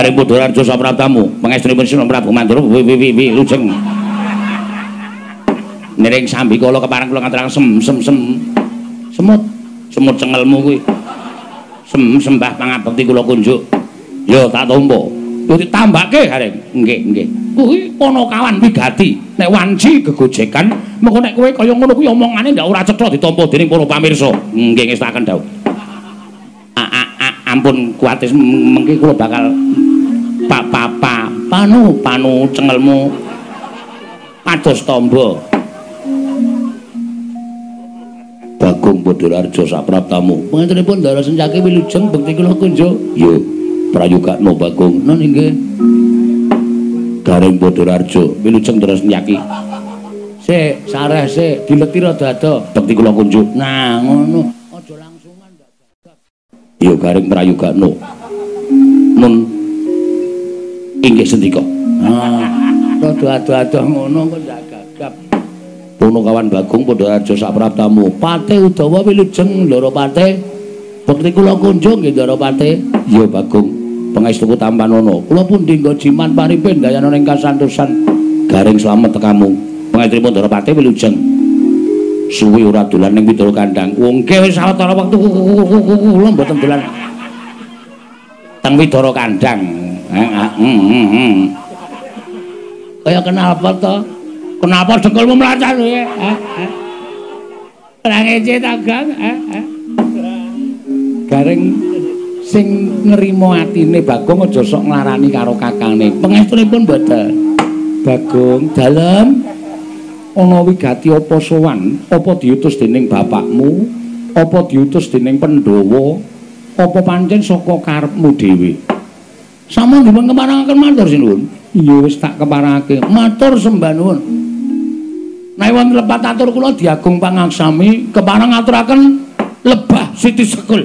Garing Podorarjo sapraptamu, pangestunipun Sinten Prabu Mandura wi wi wi lujeng. Nering sambi kula kepareng kula ngaturaken sem sem sem. Semut, semut cengelmu kuwi. Sem sembah pangabekti kula kunjuk. Ya tak tampa. Yo ditambake gareng. Nggih, nggih. Kuwi ana kawan wigati. Nek wanci gegojekan, mengko nek kowe kaya ngono kuwi omongane ndak ora cetha ditampa dening para pamirsa. Nggih ngestaken dawuh. ampun kuatis mengki kula bakal panu panu cengelmu. Pados tombo Bagong Bodorarjo sapraptamu. Panjenenganipun darah senjake wilujeng bekti kula kunjo yo prayoga no Bagong. Non inggih. Garing Bodorarjo wilujeng darah senjaki. Se sareh se dileti rada ado bekti kula kunjo nah ngono. Ya garing prayogano nun inggih sendika. Ah rada ado-ado ngono kok gak gagap. Pono kawan Bagong padha aja sapraptamu Pate Udawa wilujeng Ndara Pate. Bekti kula kunjung nggih Ndara Pate. Ya Bagong. Pangestuku tampanono kula pun dinggo jiman paripin dayana ing kasantosan garing slamet tekamu pangestripun Ndara Pate wilujeng. Suwi ora dolan ning pidul kandang. Wong ke wis sawetara wektu. Kula mboten dolan. Teng widara kandang. Kaya kenal apa to? Kenapa dengkulmu mlacar kowe? Ora ngece ta, Gang? Garing sing nrimo atine Bagong aja sok nglarani karo kakangne. Pangestunipun mboten. Bagong dalem ana wigati apa sowan apa diutus dening bapakmu apa diutus dening Pandhawa apa pancen saka karepmu dhewe sama dipun keparangaken matur sinuwun iya wis tak keparangake matur sembah nuwun nek wonten lepat atur kula diagung pangaksami keparang aturaken lebah Siti Sekul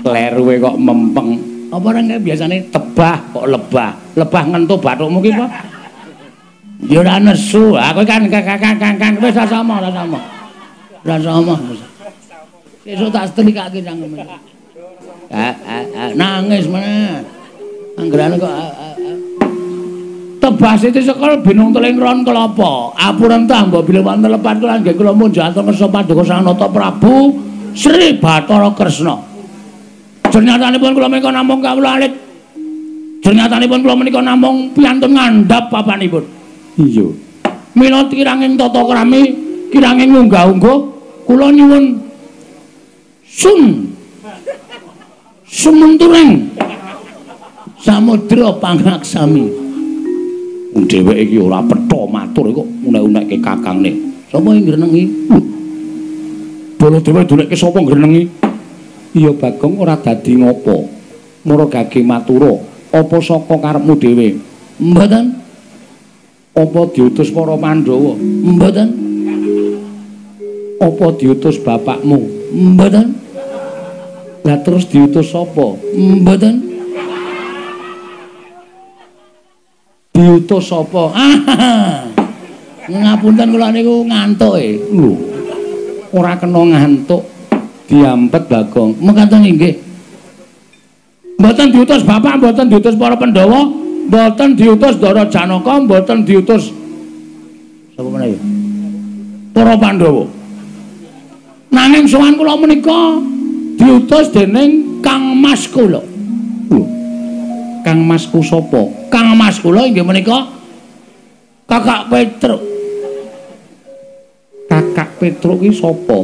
kleruwe kok mempeng apa rene biasane tebah kok lebah lebah ngentu bathukmu ki apa Ya ora nesu. Aku kan kakak-kakak wis ora sama, ora sama. Ora sama. Sesuk tak setrikake nang ngene. Nangis mana? Anggerane kok tebas itu sekol binung teling ron kelapa. Apuran ta mbok bila wonten lepat kula nggih kula mun jatuh kersa paduka Sanata Prabu Sri Bathara Kresna. Jernyatanipun kula menika namung kawula alit. Jernyatanipun kula menika namung piantun ngandhap papanipun. Iya. Mila kiranging tata krami, kiranging unggah-ungguh kula nyuwun sun. Sumenturing. Samudra pangaksami. Dheweke iki ora petha matur kok unek-unekke kakangne. Sapa sing ngrenengi? Bolo dhewe dunekke sapa ngrenengi? Iya Bagong ora dadi ngopo. Mara gage matura apa saka karepmu dhewe? Mboten. apa diutus para Pandhawa? Mboten. Apa diutus bapakmu? Mboten. Lah terus diutus sapa? Mboten. Diutus sapa? Ngapunten kula niku ngantuk e. Lho. Ora kena ngantuk. Diampet Bagong. Mekaten nggih. Mboten diutus bapak, mboten diutus para Pandhawa. mboten diutus Dara Janaka, mboten diutus sapa ya? Para Pandhawa. Nanging sowan kula menika diutus dening Kang Mas kula. Kang Masku sapa? Kang Mas kula inggih menika Kakak Petruk. Kakak Petruk iki sapa?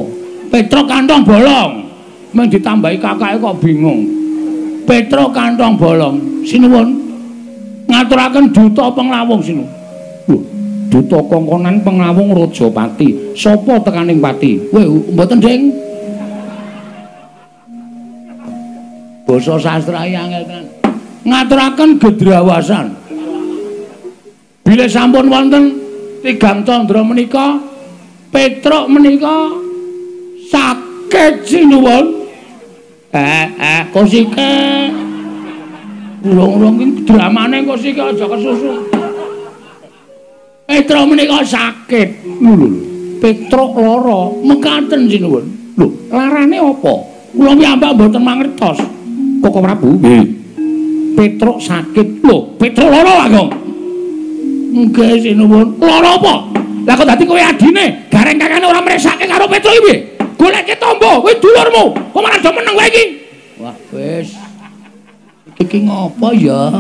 Petruk kantong bolong. Mung ditambahi kakake kok bingung. Petruk kantong bolong. Sinuwun. ngaturaken duta penglawung sinu. Lho, duta kongkonan penglawung Rajapati. Sopo tekaning pati? Kowe mboten, Ding? Basa sastra angel kan. Ngaturaken gedrawasan. Bila sampun wonten tigang candra menika, Petruk menika sakit sinuwun. Eh, eh, kosike. Ulung-ulung iki dramane kok sik aja kesusu. Petro menika sakit. Petro lara, mekaten sinuwun. Lho, larane apa? Kula piyambak mboten mangertos. Koko Prabu. Nggih. Petruk sakit. Lho, Petruk lara, Agong. Nggih, sinuwun. Lara apa? Lah kok dadi kowe adine, gareng kakane ora mresake karo Petruk iki. Goleke tombo, kowe dulurmu. Kok malah do meneng kowe iki? Wah, wis. Iki ngopo ya?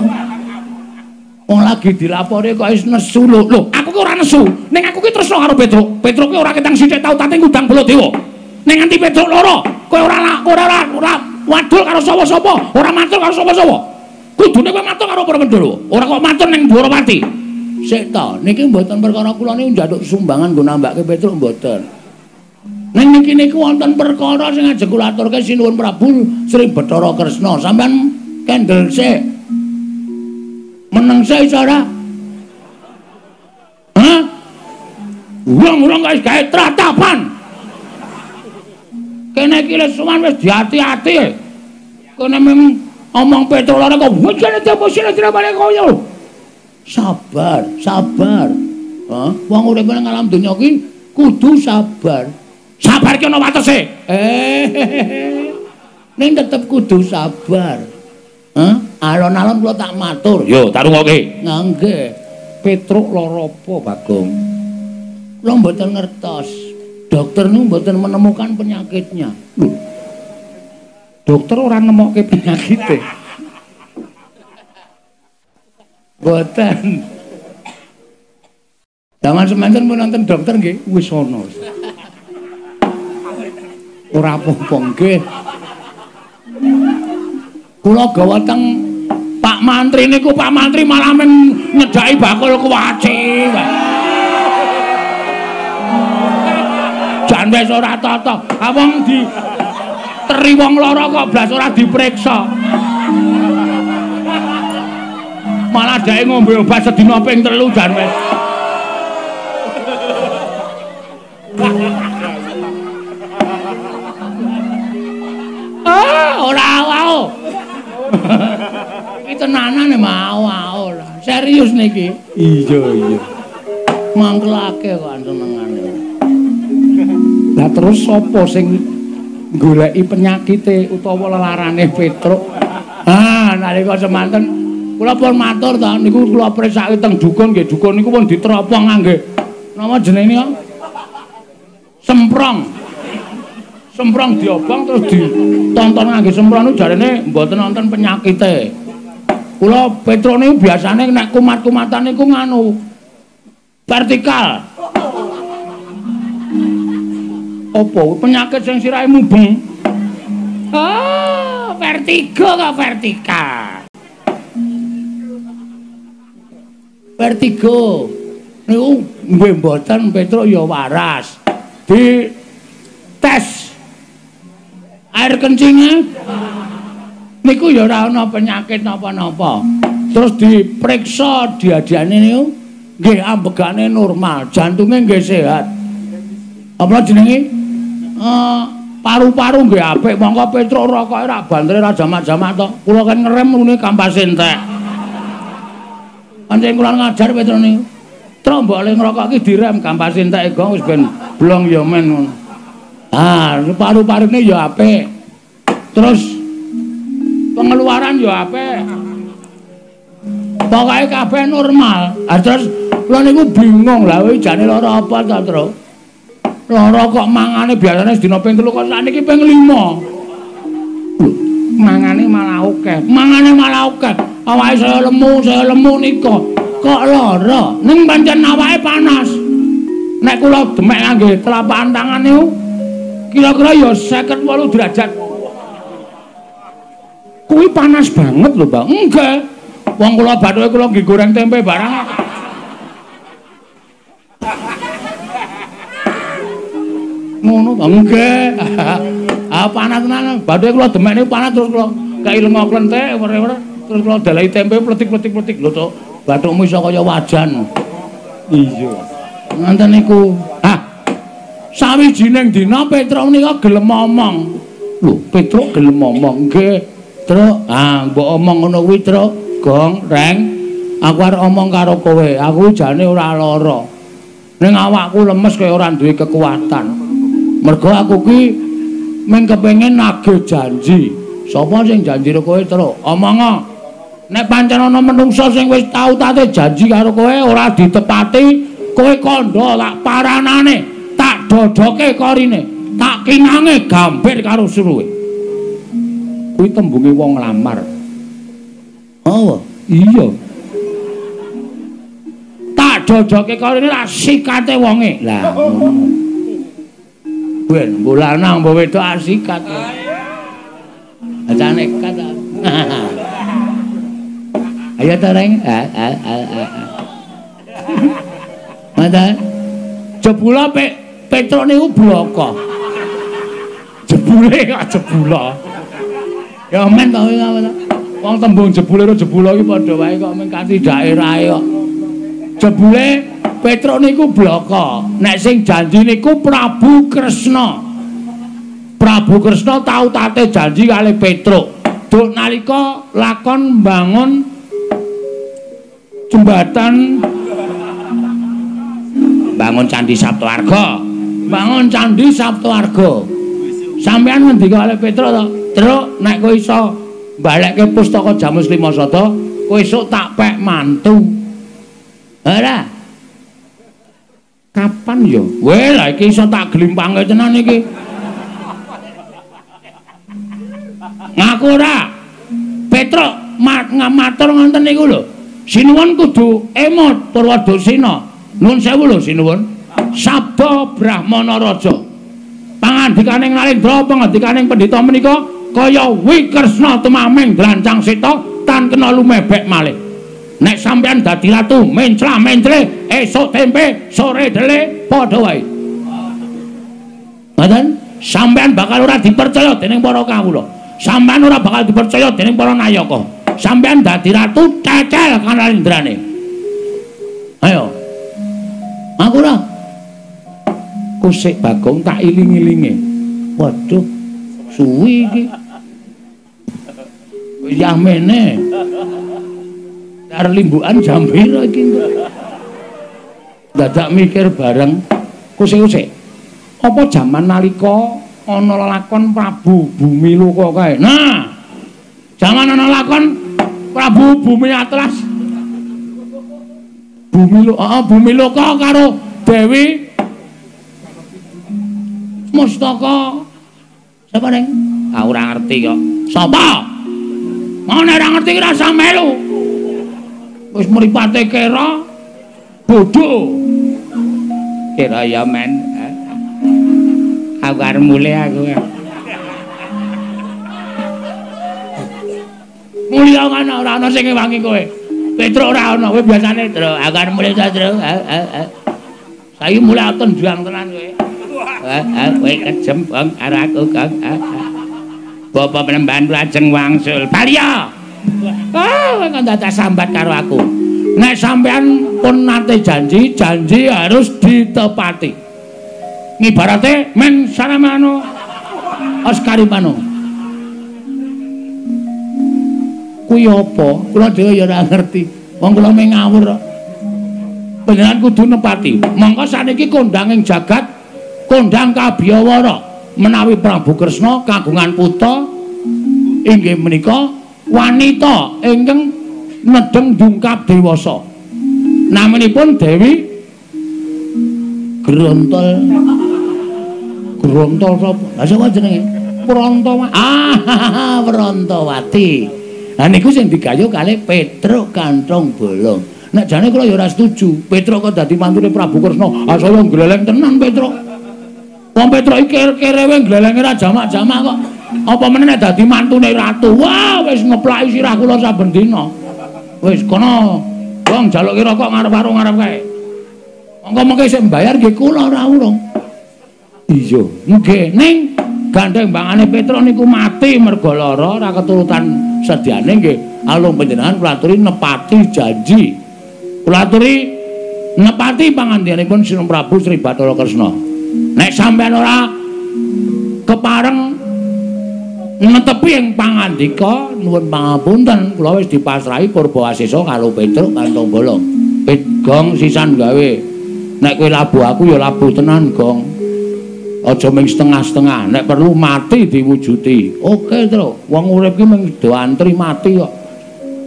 Wong lagi dilapori kok wis nesu lho. Lho, aku ki ora nesu. Ning aku ki tresno karo Petruk. Petruk ki ora ketang sithik tau tate ngundang Baladewa. Ning nganti Petruk loro, kowe ora ora ora ora wadul karo sapa-sapa, ora matur karo sapa-sapa. Kudune kowe matur karo para Pandhawa. Ora kok matur ning Dwarawati. Sik ta, niki mboten perkara kula niku njaluk sumbangan nggo nambahke Petruk mboten. Ning niki niku wonten perkara sing ajeng kula aturke sinuwun Prabu Sri Bathara Kresna. Sampeyan kendel sik. meneng saya cara Hah? Urang-urang guys gawe tratapan. Kene iki le suman wis diati-ati. Kene mung omong petrolane kok wajane temosine dirabane koyo. Sabar, sabar. Hah? Wong urip nang alam donya iki kudu sabar. Sabar ki ana watese. Eh. Ning tetep kudu sabar. Hah? Alon-alon kula tak matur. Yo, tak rungokke. Nggih. Petruk lara apa, Bagong? Kula mboten ngertos. Dokter niku mboten menemukan penyakitnya. Loh. Dokter ora nemokke penyakite. Mboten. Zaman semanten pun nonton dokter nggih, wis ana. Ora apa-apa nggih. kula gawa teng Pak Mantri niku Pak Mantri malah men nyedaki bakul kuwaci. Jan wis ora tata. Ha wong di teri wong lara kok blas ora diperiksa. Malah dhek ngombe obat sedina ping 3 jan wis. Ah, ora wae. Iki tenanan e mau ora. Serius niki. Iya iya. Mangkelake kok senengane. Lah terus sapa sing goleki penyakite utawa lelarane Petruk? Ah, nalika semanten kula pun matur ta niku kula presake teng dukun nggih dukun niku pun diteropong nggih. Nama jenenge Semprong. semprong diobong terus ditonton ngangge semprong niku jarene mboten wonten penyakite. Kula Petro niku biasane nek kumat-kumatan niku nganu vertikal. Apa penyakit sing sirahe mubeng? Oh, vertigo kok vertikal. Vertigo. Niku nggih mboten Petro ya waras. Di tes air kencingnya niku ya ora ana penyakit napa-napa terus diperiksa diadiane niku nggih ambegane normal jantunge nggih sehat apa jenenge paru-paru nggih apik mongko petro rokoke ra bantre ra jamak-jamak to kula kan ngerem ngene kampas entek Anjing kula ngajar petro niku trombok le ngrokok iki direm kampas entek gong wis ben blong ya men ngono Ah, paru-parune ya apik. Terus pengeluaran ya apik. Pokoke kabeh normal. Ah terus kula niku bingung kuwi jane lara apa ta, Tru? Lara kok mangane biasane sedina ping 3 kok sakniki ping 5. Mangane malah akeh. Mangane malah akeh. Awake saya lemu, saya lemu nika. Kok lara? Ning pancen awake panas. Nek kula demek ngangge telapak tangan niku kira-kira ya 58 derajat. Kuwi panas banget lho, Bang. Enggak. Wong kula bathuke kula nggih goreng tempe barang. Ngono, Bang. Enggak. Ah panas tenan. Bathuke kula demek niku panas terus kula kaileng klentek ora-ora terus kula dalahi tempe pletik-pletik-pletik lho, Cuk. Bathukmu iso kaya wajan. Iya. Nganten niku. Ah, sawijining dina Petruk nika gelem ngomong. Lho, Petruk gelem ngomong nggih. Truk, ah mbok omong ngono kuwi, Truk. Gong, Reng. Aku arep omong karo kowe. Aku jane ora lara. Ning awakku lemes kaya ora duwe kekuatan. Mergo aku ki mung kepengin nagih janji. Sapa sing janji karo kowe terus? Omongo. Nek pancen ana menungsa sing wis tau tate janji karo kowe ora ditepati, kowe kandha tak paranane, tak dodoke korine, tak kinange gambir karo suruhe. Kuwi tembunge wong lamar. Oh, iya. Tak dodoke korine tak sikate wonge. Lah ngono. Ben, bulanang mbok wedok asikat. Aja nekat. Ayo ta reng. Mata. Jebula pe Petro niku bloko. Jebule kok jebula. Ya men to ngono. Wong tembung jebule karo jebula iki padha wae kok men kanthi daerahe kok. Jebule Petro niku bloko. Nek sing janji niku Prabu Kresna. Prabu Kresna tau tate janji kali Petro. Duk nalika lakon bangun jembatan bangun candi Sabtuarga. Bangun candi Sabtuarga. Sampeyan ngendika kali Petro to? Truk nek kowe iso balekke pustaka Jamus Lima Sada, kowe esuk tak pek mantu. Ora. Kapan ya? Weh, lah iki iso tak glimpange tenan iki. Ngaku ora. Petro ngamatur ngoten niku lho. Sinuwun kudu emot Purwadasina. Nuwun sewu lho sinuwun. Sabda Brahmana Raja. Pangandikaning Narendra, pangandikaning pendhita menika kaya Wikresna tumaming drancang seta tan kena lumebek malih. Nek sampean dadi ratu menclah mencle esuk tempe sore dele padha wae. Ngoten? Sampean bakal ora dipercaya dening para kawula. Sampean ora bakal dipercaya dening para nayaka. Sampean dadi ratu cecel kanalindrane ayo. Aku ora. Kusik bagong tak iling-ilinge. Waduh suwi iki. Yamene. Arep limbukan jam piro iki dadak mikir bareng kusik-kusik. Apa jaman nalika ana lakon Prabu Bumi Loka kae? Nah jaman ana lakon Prabu Bumi Atlas. Bumi Loka oh, Bumi Loka karo Dewi Mustaka. Sapa ning ah ora ngerti kok. Sapa? Mau ora ngerti rasa melu wis mripate kera bodho. Kera ya men. Aku arep mulai aku mulya kan ora ana sing ngewangi kowe. Petro ora ana kowe biasane tro aku arep mulai ta tro sayu mulai aton juang tenan kowe. Kowe kejem bang aku kang. Bapak penemban lajeng wangsul. Balya. Ah, dadak sambat karo aku. Nek sampean pun nate janji, janji harus ditepati. Ngibarate men saramano Oscarimano. Kuwi apa? Kula dhewe ya ora ngerti. Wong kula mung ngawur. Panjenengan kudu nepati. Monggo saniki kondanging jagat kondang kabiyawara menawi Prabu Kresna kagungan putra inggih menika wanita ingkang nedeng dungkap dewasa. Namanipun Dewi Grontol. Grontol sapa? Lah sapa jenenge? Prantawati. Ah, Prantawati. Lah niku sing digayuh kalih Petruk Kantong Bolong. Nek jane kula ya ora setuju. Petruk kok dadi mantune Prabu Kresna. Ah saya gleleng tenan Petruk. Wong Petruk iki kerewe glelenge ra jamak-jamak kok. Apa meneh nek dadi mantune ratu? Wah wis ngeplaki sirah kula saben dina. Wis kono. Wong jaluke rokok ngarep warung ngarep kae. Monggo mengke sik mbayar nggih kula ora urung. Iya. Nggih ning gandeng bangane Petro niku mati mergo lara ora keturutan sediane nggih. Alung panjenengan kula aturi nepati janji. Kula aturi nepati pangandikanipun Sinung Prabu Sri Bathara Kresna. Nek sampean ora kepareng netepi ing pangandika nuwun pangapunten kula wis dipasrahi Purbawasesa karo Petruk kantong bolong Gong sisan gawe. Nek kowe labu aku ya labu tenan Gong. Aja ming setengah-setengah. Nek perlu mati diwujuti. Oke tro wong urip ki ming do antri mati kok.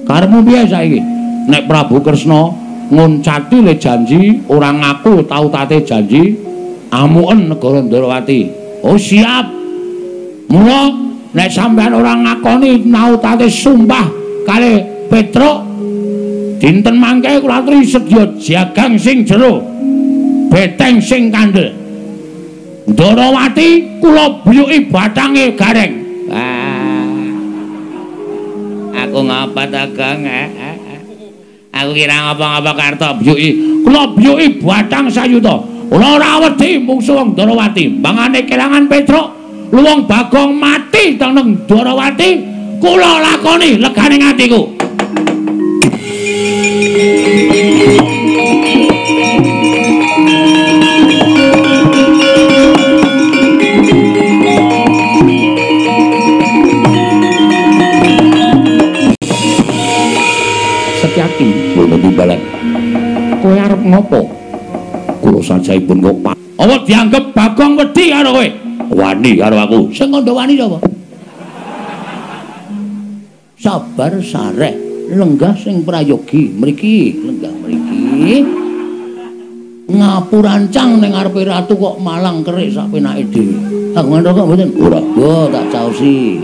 Karepmu piye saiki? Nek Prabu Kresna ngoncati le janji ora ngaku tau tate janji amuken negara Ndrawati. Oh siap. Mula nek sampean ora ngakoni tau tate sumpah kali Petruk dinten mangke kula aturi sedya jagang sing jero beteng sing kandel Ndrawati kula buyuki batange gareng ah. aku ngapa dagang eh, eh, eh. aku kira ngapa-ngapa karto buyuki kula buyuki batang sayuta ora wedi musuh Ndrawati mangane kelangan Petruk luwung bagong mati teneng Ndrawati kula lakoni legane atiku Setyaki, ngono timbalan. Kowe arep ngopo? Kula sajaipun kok. Apa dianggep Bagong wedi karo kowe? Wani karo aku. Sing ngono wani sapa? Sabar sareh. lenggah sing prayogi. Mriki lenggah mriki. Ngapurancang ning ngarepe ratu kok malang kerik sak penake dhewe. Ah ngono kok mboten? Ora. Tak caosi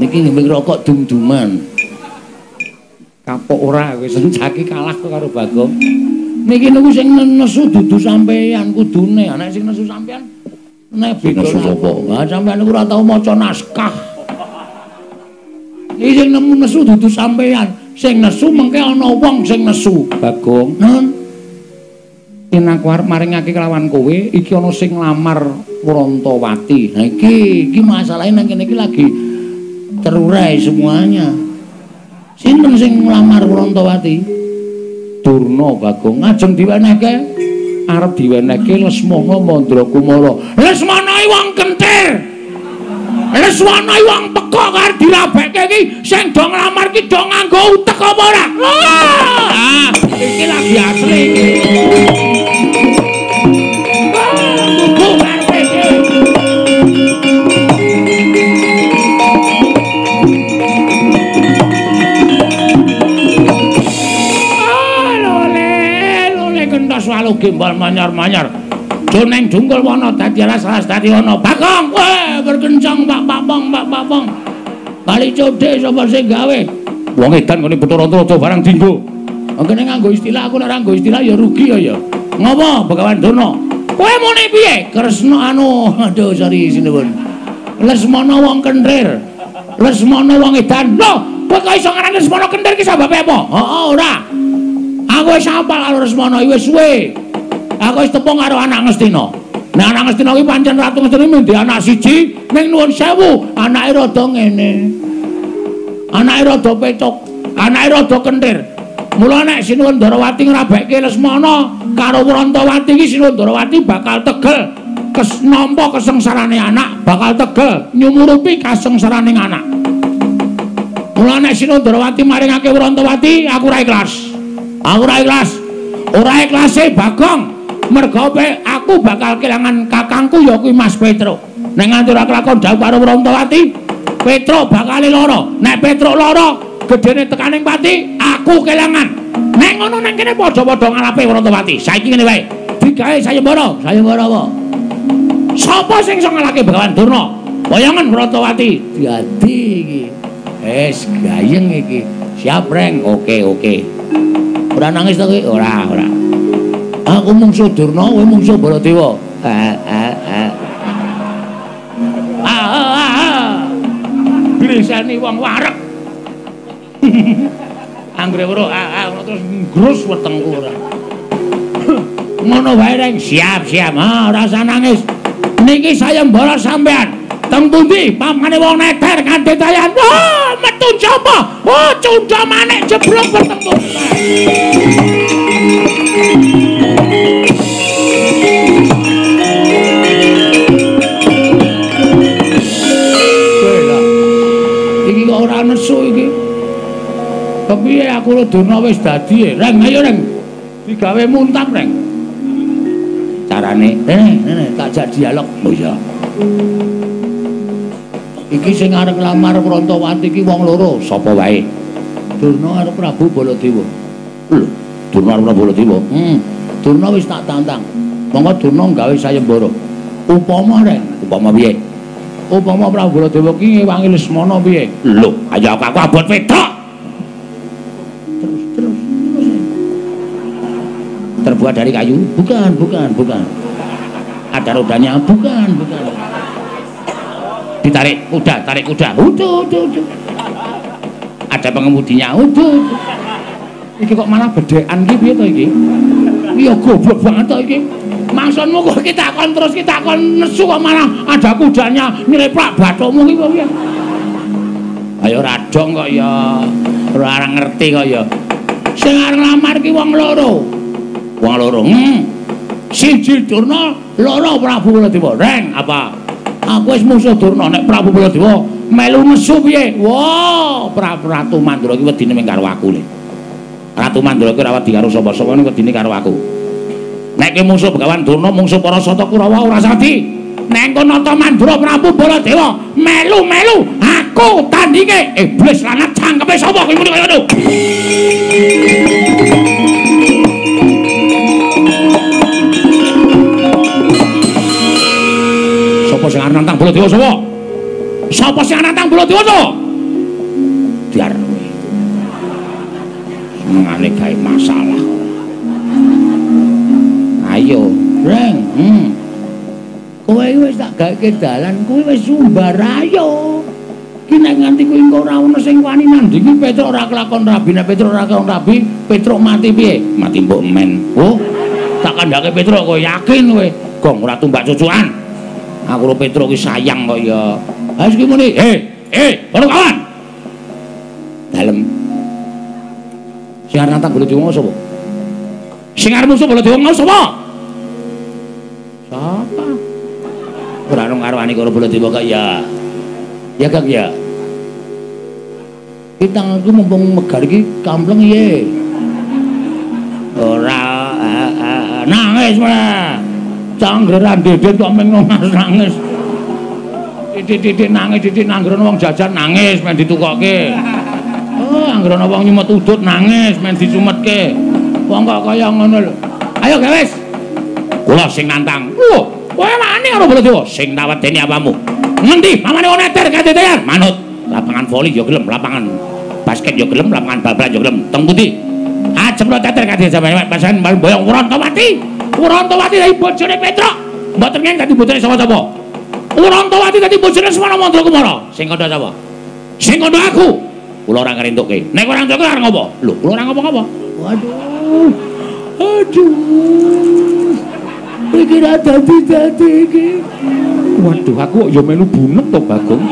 niki ngembing rokok dum-duman. Kapok ora wis. Sencaki kalah karo bagong. Niki niku sing nesu dudu sampean kudune. Anak sing nesu sampean nek nesu sapa? Ah sampean niku ora tau maca naskah. Iki sing nemu nesu dudu sampean sing nesu mengke ana wong sing nesu. Bagong. Nun. Yen aku arep maringake kelawan kowe iki ana sing nglamar Wrontowati nah iki iki masalahe nang kene iki lagi terurai semuanya. Sinten sing nglamar Wrontowati Durna Bagong. Ngajeng diwenehke arep diwenehke Lesmana Mandrakumara Lesmana wong kentir. Leswana wong peka karo dirabekke iki. Sing do nglamar ki do nganggo utek apa ora? Ah, iki lagi asli gimbal manyar-manyar. Joneng dungkul wana dadi alas alas dadi wana Bakong, weh berkencang Pak Papong, Pak Papong Kali code sapa sing gawe? Wong edan ngene Bathara-Raja barang dinggo. Ngene nganggo istilah aku nek nganggo istilah ya rugi ya ya. Ngopo Begawan Dono? Kowe muni piye? Kresna anu. Aduh sorry sinuwun. Lesmana wong kentir Lesmana wong edan. Kowe kok iso ngarani Lesmana kentir ki sababe apa? Heeh ora. Aku wis apal karo Lesmana wis suwe aku wis tepung karo anak Ngastina. Nek anak Ngastina kuwi pancen ratu Ngastina mendhi anak siji ning nuwun sewu, anake rada ngene. Anake rada petuk, anake rada kentir. Mula nek Sinuwun Darawati ngrabekke Lesmana karo Wrantawati iki Sinuwun Darawati bakal tegel kes nampa kesengsarane anak, bakal tegel nyumurupi kasengsarane anak. Mula nek Sinuwun Darawati maringake Wrantawati, aku ora ikhlas. Aku ora ikhlas. Ora ikhlase Bagong. Mergo aku bakal kelangan kakangku ya kuwi Mas Petro. Nek nganti ora kelakon dawuh karo Wrontowati, Petro bakal lara. Nek Petro lara, gedene tekaning pati, aku kelangan. Nek ngono ning kene padha-padha ngalape Wrontowati. Saiki ngene wae. Digawe sayembara, sayembara apa? Sapa sing iso ngalake Begawan Durna? Bayangan Wrontowati. Dadi iki. Wis gayeng iki. Siap, Reng. Oke, oke. Ora nangis to kowe? Ora, ora. Aku mungsu Durna kowe mungsu Baladewa brisani wong warek anggere weruh terus grus wetengku ora. Ngono wae reng. Siap siap. Ah rasa nangis. Niki sayembara sampean. Teng pundi? Pamane wong neter kanthi tayan oh metu coba oh cunda manek jebrok wetengku Kepiye aku durna wis dadi, Reng, ayo Reng. Digawe muntap, Reng. Carane, eh, eh, tak jak dialog. Oh iya. Iki sing arep nglamar Prantawati iki wong loro, sapa wae? Durna arep Prabu Baladewa. Lho, Durna arep Prabu Baladewa. Hmm. Durna wis tak tantang. Monggo Durna gawe sayembara. Upama rek, upama piye? Upama Prabu Baladewa ki ngewangi Lesmana piye? Lho, ayo aku abot wedok. Terbuat dari kayu? Bukan, bukan, bukan. Ada rodanya? Bukan, bukan. Ditarik kuda, tarik kuda. Udu, udu, udu. Ada pengemudinya. Udu. Iki kok malah bedekan iki piye to iki? Iya goblok banget to iki. Maksudmu kok kita takon terus kita takon nesu kok malah ada kudanya nyleprak bathukmu iki piye? Ayo radong kok ya. Ora ngerti kok ya. Sing lamar ki wong loro. Wong loro. Hmm. Siji Durna, loro Prabu Baladewa. Reng, apa? Aku wis musuh Durna nek Prabu Baladewa melu nesu piye? Wah, Prabu Ratu Mandura ki wedine mung karo aku le. Ratu Mandura ki ora wedi karo sapa-sapa ning wedine karo aku. Nek ki musuh Begawan Durna mungsuh para Sata Kurawa ora sadi. Nek engko nata Mandura Prabu Baladewa melu-melu aku tandinge iblis lanat cangkepe sapa kuwi ngono. Sing arep nantang Baladewa sapa? Sapa sing arep nantang Baladewa to? Biar kowe. Mengane gawe masalah. Ayo, Reng. Hmm. Kowe wis tak gaweke dalan, kowe wis sumbar ayo. Ki nek nganti kowe engko ora ono sing wani nandingi Petruk ora kelakon rabi, nek Petruk ora kelakon rabi, Petruk mati piye? Mati mbok men. Oh. Tak kandhake Petruk kowe yakin kowe? Gong ora tumbak cucukan. Aku karo Petruk ki sayang kok ya. Ha iki muni, eh, eh, para kawan. Dalem. Sing arep nantang bola diwong sapa? Sing arep musuh bola diwong sapa? Sapa? Ora karwane karo bola diwong kok ya. Ya Kang ya. Kita aku mumpung megar iki kampleng ye. Ora nangis malah. Canggeran dedet kok meng nangis. Titik-titik nangis, titik nanggrono wong jajan nangis men ditukokke. Oh, anggrono wong nyumet udut nangis men dicumetke. Wong kok kaya ngono lho. Ayo gawes. Kula sing nantang. Wah, kowe wani karo Baladewa sing tawedeni apamu? Ngendi? Mamane wong neter kadedean. Manut. Lapangan voli ya gelem, lapangan basket ya gelem, lapangan bal-balan ya gelem. Teng pundi? Ajeng lo teter kadhe sampeyan pasan boyong Urantawati. Urantawati dadi bojone Petruk. Mboten ngen dadi bojone sapa-sapa. Urantawati dadi bojone Semana Mandra Kumara. Sing kandha sapa? Sing kandha aku. Kula ora ngrentukke. Nek ora ngrentukke arep ngopo? Lho, kula ora ngopo-ngopo. Waduh. Aduh. Iki ra dadi-dadi iki. Waduh, aku kok ya melu bunek to, Bagong.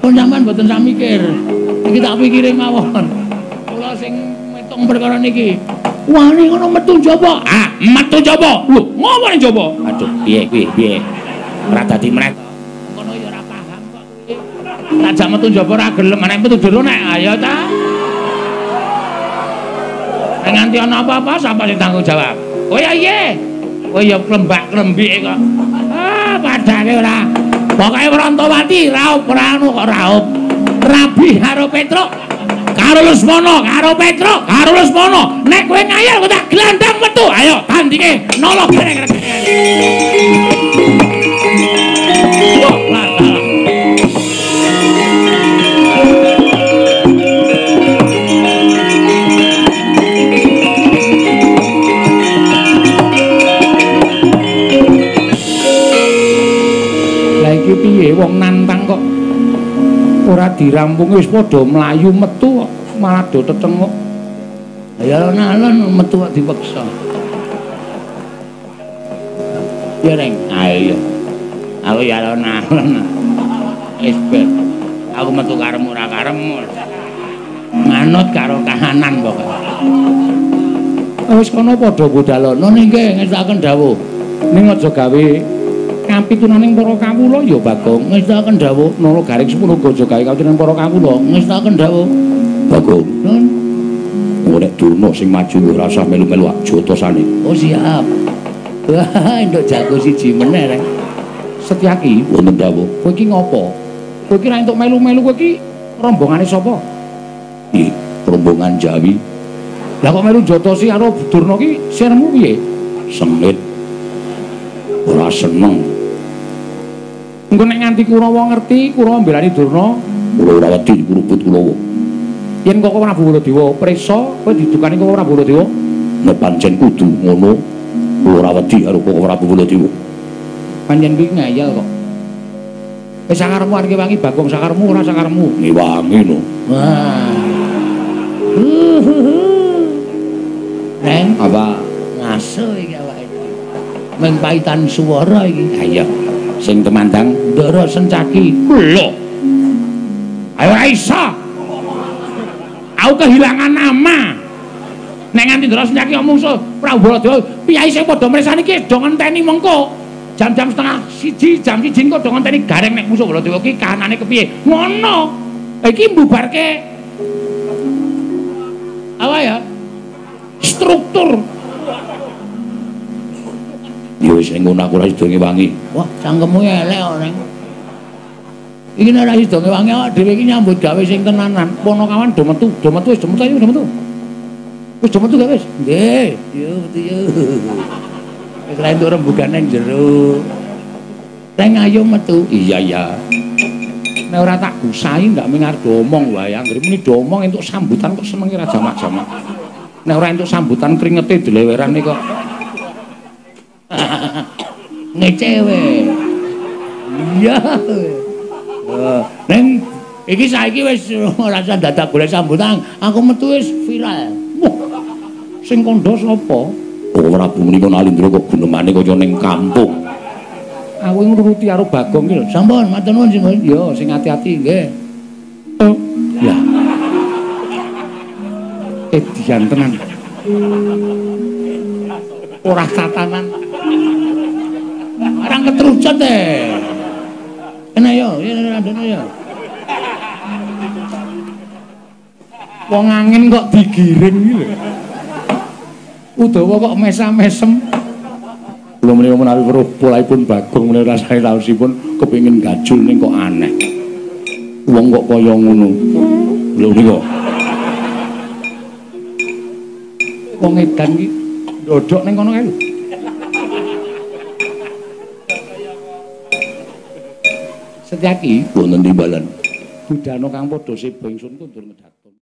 Kok sampean mboten sak mikir. Iki tak pikire mawon. Kula sing metung perkara niki. Wani ngono metu njaba. Ah, metu njaba. Lho, ngopo ning njaba? Aduh, piye kuwi? Piye? Ora dadi mret. Ngono ya ora paham kok kuwi. Tak jak metu njaba ora gelem, nek metu jero nek ayo ta. Nek nganti ana apa-apa sapa sing tanggung jawab? Oh ya iye. Oh ya klembak-klembike kok. Ah, padake ora. Pokoke Wrantawati raup ora anu kok raup. Rabi karo Petruk. Karo Lesmana, karo Petruk, karo Lesmana. Nek kowe ngayal kok tak glandang metu. Ayo lantaran. Lah iki piye wong nantang kok ora dirampung wis padha mlayu metu malah do tetenguk. Ya alon-alon metu dipaksa. Ya Reng, ayo. Aku ya alon-alon. Wis ben. Aku metu karemu ora karemu. Manut karo kahanan pokoke. Wis kono padha budalono nggih ngestaken dawuh. Ning aja gawe kapitunaning para kawula ya Bagong ngestaken dawuh nara garing sepuluh aja gawe kapitunaning para kawula ngestaken dawuh Bagong nun nek Durna sing maju ora usah melu-melu jotosane oh siap wah nduk jago siji meneh rek Setyaki, wonten dawuh. Kowe iki ngopo? Kowe iki ra entuk melu-melu kowe iki rombongane sapa? Nggih, rombongan Jawi. Lah kok melu jotosi karo Durna ki sirmu piye? Sengit. Ora seneng. Engko nek nganti Kurawa ngerti, Kurawa mbelani Durna, kula ora wedi kuruput Kulawa. Yen kok Prabu Baladewa prisa, kowe didukani kok Prabu Baladewa. Nek pancen kudu ngono, kula ora wedi karo kok Prabu Baladewa. Panjen kuwi ngayal kok. Wis sakarmu arep wangi Bagong sakarmu ora sakarmu. Ngiwangi no. Wah. Neng apa ngaso iki awake. Meng paitan swara iki. Ayo. Sing temandang Ndara Sencaki. Lho. Ayo ora iso. Aku kehilangan nama. Nek nganti Ndara Sencaki omong so Prabu Baladewa, piyai sing padha mresani ki do ngenteni mengko. Jam-jam setengah siji, jam siji kok do ngenteni gareng nek musuh Baladewa ki kahanane kepiye. Ngono. Iki mbubarke apa ya? Struktur. Ya wis ning ngono aku ora sida ngewangi. Wah, cangkemmu elek kok, Neng. Iki nek ora sida ngewangi awak dhewe iki nyambut gawe sing tenanan. Ponokawan do metu, do metu wis do metu do metu. Wis do metu gak wis? Nggih, yo metu yo. Wis ra entuk rembugan nang jero. Teng ayo metu. Iya iya. Nek ora tak gusahi ndak mengar domong wae. Anggere muni domong entuk sambutan kok senenge ra jamak-jamak. Nek ora entuk sambutan kringete dilewerane kok. ngecewe. Iya. Eh, Neng iki saiki wis ora usah dadak golek sambutan, aku metu wis viral. Sing kandha sapa? Kok Prabu menika nalindra kok gunemane kaya ning kampung. Aku nuruti karo Bagong iki lho. Sampun, matur nuwun sing yo sing ati-ati nggih. Oh, ya. Eh, dian tenan. Ora tatanan. Orang ketrucut eh. Kena yo, ya adene yo. Wong angin kok digiring iki lho. Udawa kok mesam-mesem. Kula menika menawi weruh polaipun Bagong menawi rasane raosipun kepengin gajul ning kok aneh. Wong kok kaya ngono. Lho nika. Wong edan iki ndodok ning kono kae lho. Setyaki Wonten timbalan. budana kang padha seba ingsun kundur medhak.